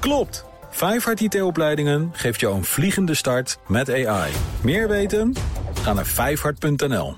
Klopt! Vijfhart IT-opleidingen geeft jou een vliegende start met AI. Meer weten? Ga naar vijfhart.nl.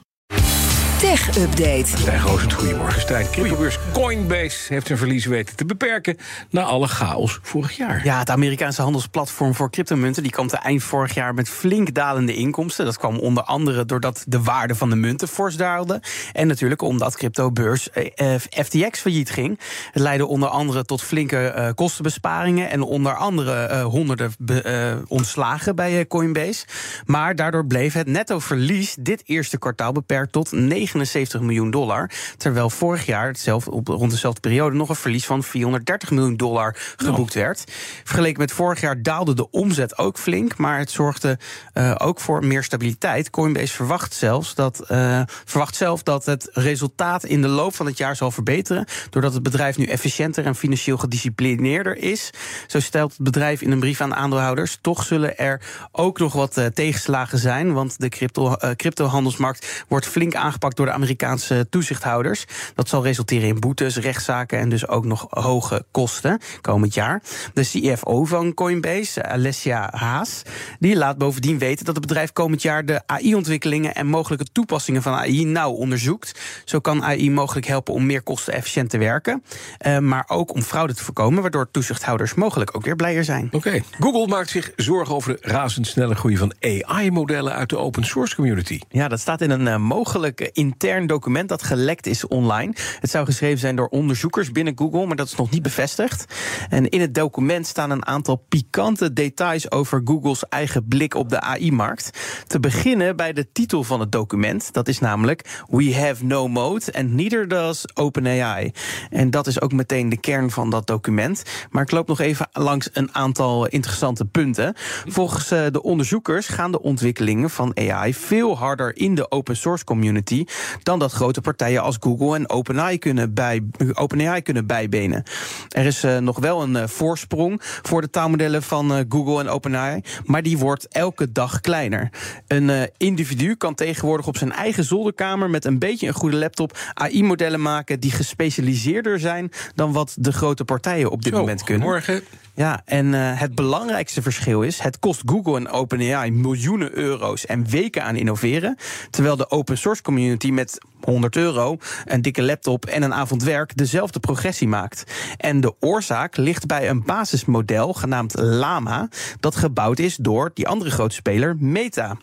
Tech Update. Stijn Roosend, goedemorgen Stijn. Cryptobeurs Coinbase heeft zijn verlies weten te beperken... na alle chaos vorig jaar. Ja, het Amerikaanse handelsplatform voor cryptomunten... die kwam te eind vorig jaar met flink dalende inkomsten. Dat kwam onder andere doordat de waarde van de munten fors daalde. En natuurlijk omdat cryptobeurs eh, FTX failliet ging. Het leidde onder andere tot flinke eh, kostenbesparingen... en onder andere eh, honderden be, ontslagen bij Coinbase. Maar daardoor bleef het netto verlies dit eerste kwartaal beperkt tot 9 79 miljoen dollar. Terwijl vorig jaar hetzelfde, op rond dezelfde periode nog een verlies van 430 miljoen dollar geboekt werd. Vergeleken met vorig jaar daalde de omzet ook flink, maar het zorgde uh, ook voor meer stabiliteit. Coinbase verwacht zelfs dat uh, verwacht zelf dat het resultaat in de loop van het jaar zal verbeteren, doordat het bedrijf nu efficiënter en financieel gedisciplineerder is. Zo stelt het bedrijf in een brief aan aandeelhouders. Toch zullen er ook nog wat uh, tegenslagen zijn, want de crypto, cryptohandelsmarkt wordt flink aangepakt door de Amerikaanse toezichthouders. Dat zal resulteren in boetes, rechtszaken en dus ook nog hoge kosten komend jaar. De CFO van Coinbase, Alessia Haas, die laat bovendien weten dat het bedrijf komend jaar de AI-ontwikkelingen en mogelijke toepassingen van AI nauw onderzoekt. Zo kan AI mogelijk helpen om meer kostenefficiënt te werken, uh, maar ook om fraude te voorkomen, waardoor toezichthouders mogelijk ook weer blijer zijn. Oké, okay. Google maakt zich zorgen over de razendsnelle groei van AI-modellen uit de open source community. Ja, dat staat in een uh, mogelijke intern document dat gelekt is online. Het zou geschreven zijn door onderzoekers binnen Google, maar dat is nog niet bevestigd. En in het document staan een aantal pikante details over Google's eigen blik op de AI-markt. Te beginnen bij de titel van het document. Dat is namelijk We have no mode and neither does OpenAI. En dat is ook meteen de kern van dat document. Maar ik loop nog even langs een aantal interessante punten. Volgens eh, de onderzoekers gaan de ontwikkelingen van AI veel harder in de open source community dan dat grote partijen als Google en OpenAI kunnen, bij, OpenAI kunnen bijbenen. Er is uh, nog wel een uh, voorsprong voor de taalmodellen van uh, Google en OpenAI, maar die wordt elke dag kleiner. Een individu kan tegenwoordig op zijn eigen zolderkamer met een beetje een goede laptop AI-modellen maken die gespecialiseerder zijn dan wat de grote partijen op dit Zo, moment kunnen. Morgen. Ja, en uh, het belangrijkste verschil is: het kost Google en OpenAI miljoenen euro's en weken aan innoveren. Terwijl de open source community met 100 euro, een dikke laptop en een avond werk dezelfde progressie maakt. En de oorzaak ligt bij een basismodel genaamd Lama, dat gebouwd is door die andere grote speler Meta.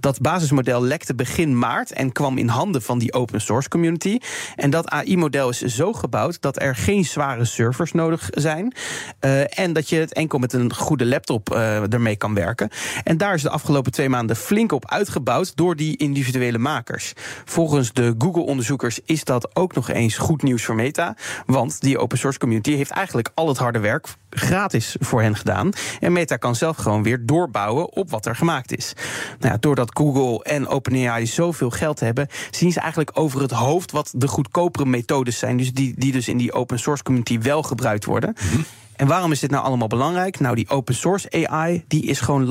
Dat basismodel lekte begin maart en kwam in handen van die open source community. En dat AI-model is zo gebouwd dat er geen zware servers nodig zijn. Uh, en dat je het enkel met een goede laptop uh, ermee kan werken. En daar is de afgelopen twee maanden flink op uitgebouwd door die individuele makers. Volgens de Google-onderzoekers is dat ook nog eens goed nieuws voor Meta. Want die open source community heeft eigenlijk al het harde werk gratis voor hen gedaan. En Meta kan zelf gewoon weer doorbouwen op wat er gemaakt is. Nou doordat Google en OpenAI zoveel geld hebben, zien ze eigenlijk over het hoofd wat de goedkopere methodes zijn. Dus die, die dus in die open source community wel gebruikt worden. -hmm. En waarom is dit nou allemaal belangrijk? Nou, die open source AI die is gewoon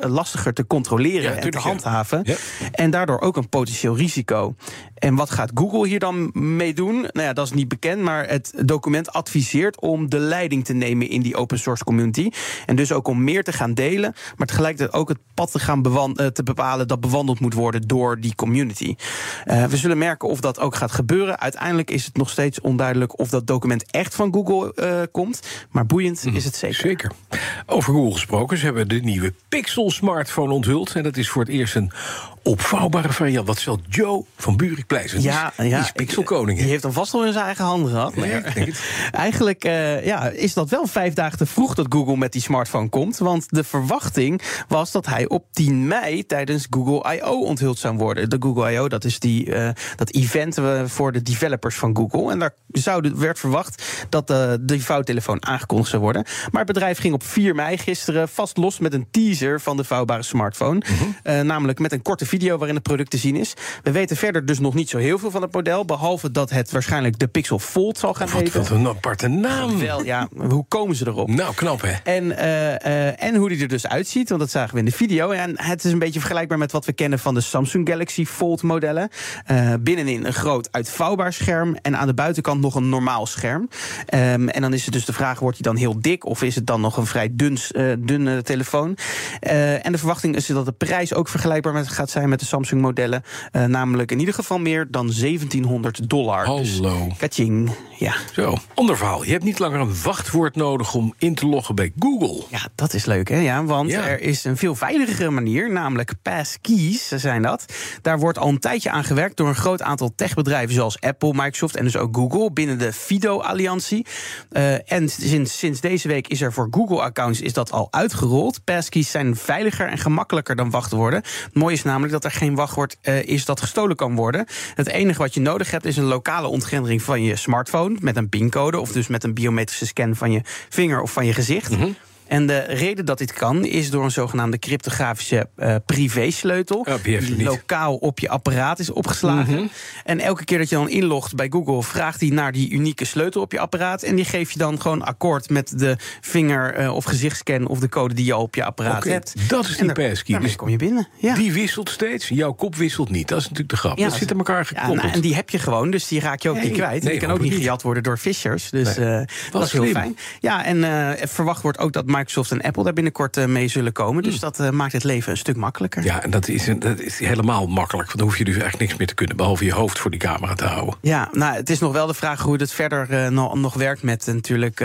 lastiger te controleren ja, en te handhaven. Ja. En daardoor ook een potentieel risico. En wat gaat Google hier dan mee doen? Nou ja, dat is niet bekend, maar het document adviseert om de leiding te nemen in die open source community. En dus ook om meer te gaan delen, maar tegelijkertijd ook het pad te gaan te bepalen dat bewandeld moet worden door die community. Uh, we zullen merken of dat ook gaat gebeuren. Uiteindelijk is het nog steeds onduidelijk of dat document echt van Google uh, komt. Maar boeiend mm, is het zeker. Zeker. Over Google gesproken, ze hebben de nieuwe Pixel smartphone onthuld. En dat is voor het eerst een opvouwbare variant. Wat zal Joe van Buurik pleiten? Ja, die, ja, die is Pixelkoning. Die heeft hem vast wel in zijn eigen handen gehad. Ja, het. eigenlijk uh, ja, is dat wel vijf dagen te vroeg dat Google met die smartphone komt. Want de verwachting was dat hij op 10 mei tijdens Google I.O. onthuld zou worden. De Google I.O. dat is die, uh, dat event uh, voor de developers van Google. En daar zou, werd verwacht dat de, de vouwtelefoon aangekondigd zou worden. Maar het bedrijf ging op 4 mei gisteren vast los met een teaser van de vouwbare smartphone. Mhm. namelijk met een korte video waarin het product te zien is. We weten verder dus nog niet zo heel veel van het model. Behalve dat het waarschijnlijk de Pixel Fold zal gaan heten. wat een aparte naam. Wel, ja, hoe komen ze erop? Nou, knap hè? En, eh, eh, en hoe die er dus uitziet, want dat zagen we in de video. En het is een beetje vergelijkbaar met wat we kennen van de Samsung Galaxy Fold modellen. Eh, binnenin een groot uitvouwbaar scherm en aan de buitenkant nog een normaal scherm. Ehm, en dan is het dus de vraag, wordt hij dan heel dik of is het dan nog een vrij dun, dunne telefoon? En de verwachting is dat de prijs ook vergelijkbaar met, gaat zijn met de Samsung modellen. Eh, namelijk in ieder geval meer dan 1700 dollar. Dus, Hallo. kaching, ja. Zo, ander verhaal. Je hebt niet langer een wachtwoord nodig om in te loggen bij Google. Ja, dat is leuk, hè? Ja, want Ja. er is een veel veiligere manier, namelijk passkeys zijn dat. Daar wordt al een tijdje aan gewerkt door een groot aantal techbedrijven... zoals Apple, Microsoft en dus ook Google... binnen de FIDO-alliantie. Eh, en sinds, sinds deze week is er voor Google-accounts is dat al uitgerold. Passkeys zijn veiliger en gemakkelijker dan wachtwoorden. Het mooie is namelijk dat er geen wachtwoord eh, is dat gestolen kan worden. Het enige wat je nodig hebt is een lokale ontgrendering van je smartphone... met een pincode of dus met een biometrische scan van je vinger of van je gezicht... En de reden dat dit kan is door een zogenaamde cryptografische eh privésleutel. Ja, het die lokaal op je apparaat is opgeslagen. En elke keer dat je dan inlogt bij Google, vraagt hij naar die unieke sleutel op je apparaat. En die geef je dan gewoon akkoord met de vinger- eh, of gezichtscan of de code die je al op je apparaat hebt. dat is die passkey. Daarmee kom je binnen. Ja. Die wisselt steeds. Jouw kop wisselt niet. Dat is natuurlijk de grap. Ja, dat zit aan elkaar Ja, gekoppeld. nou, en die heb je gewoon, dus die raak je ook Nee, niet kwijt. Nee, die kan ook niet gejat worden door fishers. Dus Nee. eh, dat is heel fijn. Ja, en verwacht wordt ook dat Microsoft en Apple daar binnenkort eh, mee zullen komen. Dus dat eh, maakt het leven een stuk makkelijker. Hmm. Ja, en dat is, een- dat is helemaal makkelijk. Want dan hoef je dus eigenlijk niks meer te kunnen. Behalve je hoofd voor die camera te houden. Ja, nou, het is nog wel de vraag hoe het verder eh, nog, nog werkt met natuurlijk.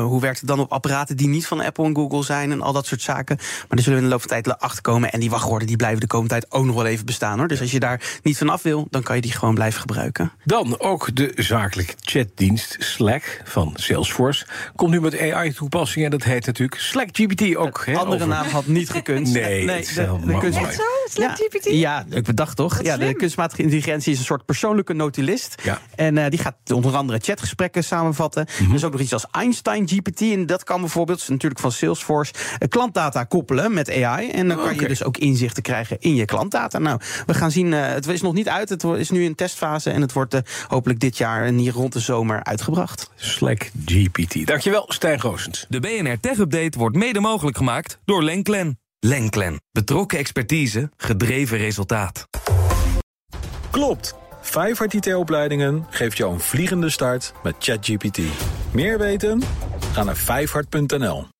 hoe werkt het dan op apparaten die niet van Apple en Google zijn en al dat soort zaken. Maar daar zullen we in de loop van de tijd achter komen. En die wachtwoorden die blijven de komende tijd ook nog wel even bestaan hoor. Dus als je daar niet van af wil, dan kan je die gewoon blijven gebruiken. Dan ook de zakelijke chatdienst Slack van Salesforce. Komt nu met AI-toepassingen. En dat heet natuurlijk Slack GPT ook. hè, Andere over- naam had niet gekund. Nee, heel kunst- mooi. Echt zo? Slack Ja, GPT? Ja, ik bedacht toch. Ja, de kunstmatige intelligentie is een soort persoonlijke notulist. Ja. En eh, die gaat onder andere chatgesprekken samenvatten. Er is ook nog iets als Einstein GPT. En dat kan bijvoorbeeld, natuurlijk van Salesforce, eh, klantdata koppelen met AI. En dan kan Oké. je dus ook inzichten krijgen in je klantdata. Nou, we gaan zien. eh, het is nog niet uit. Het is nu in testfase. En het wordt eh, hopelijk dit jaar en hier rond de zomer uitgebracht. Slack GPT. Dankjewel, Stijn Goosens. De BNR Tech Update wordt mede mogelijk gemaakt door Lenklen. Lenklen. Betrokken expertise, gedreven resultaat. Klopt. Vijfhart IT-opleidingen geeft jou een vliegende start met ChatGPT. Meer weten? Ga naar vijfhart.nl.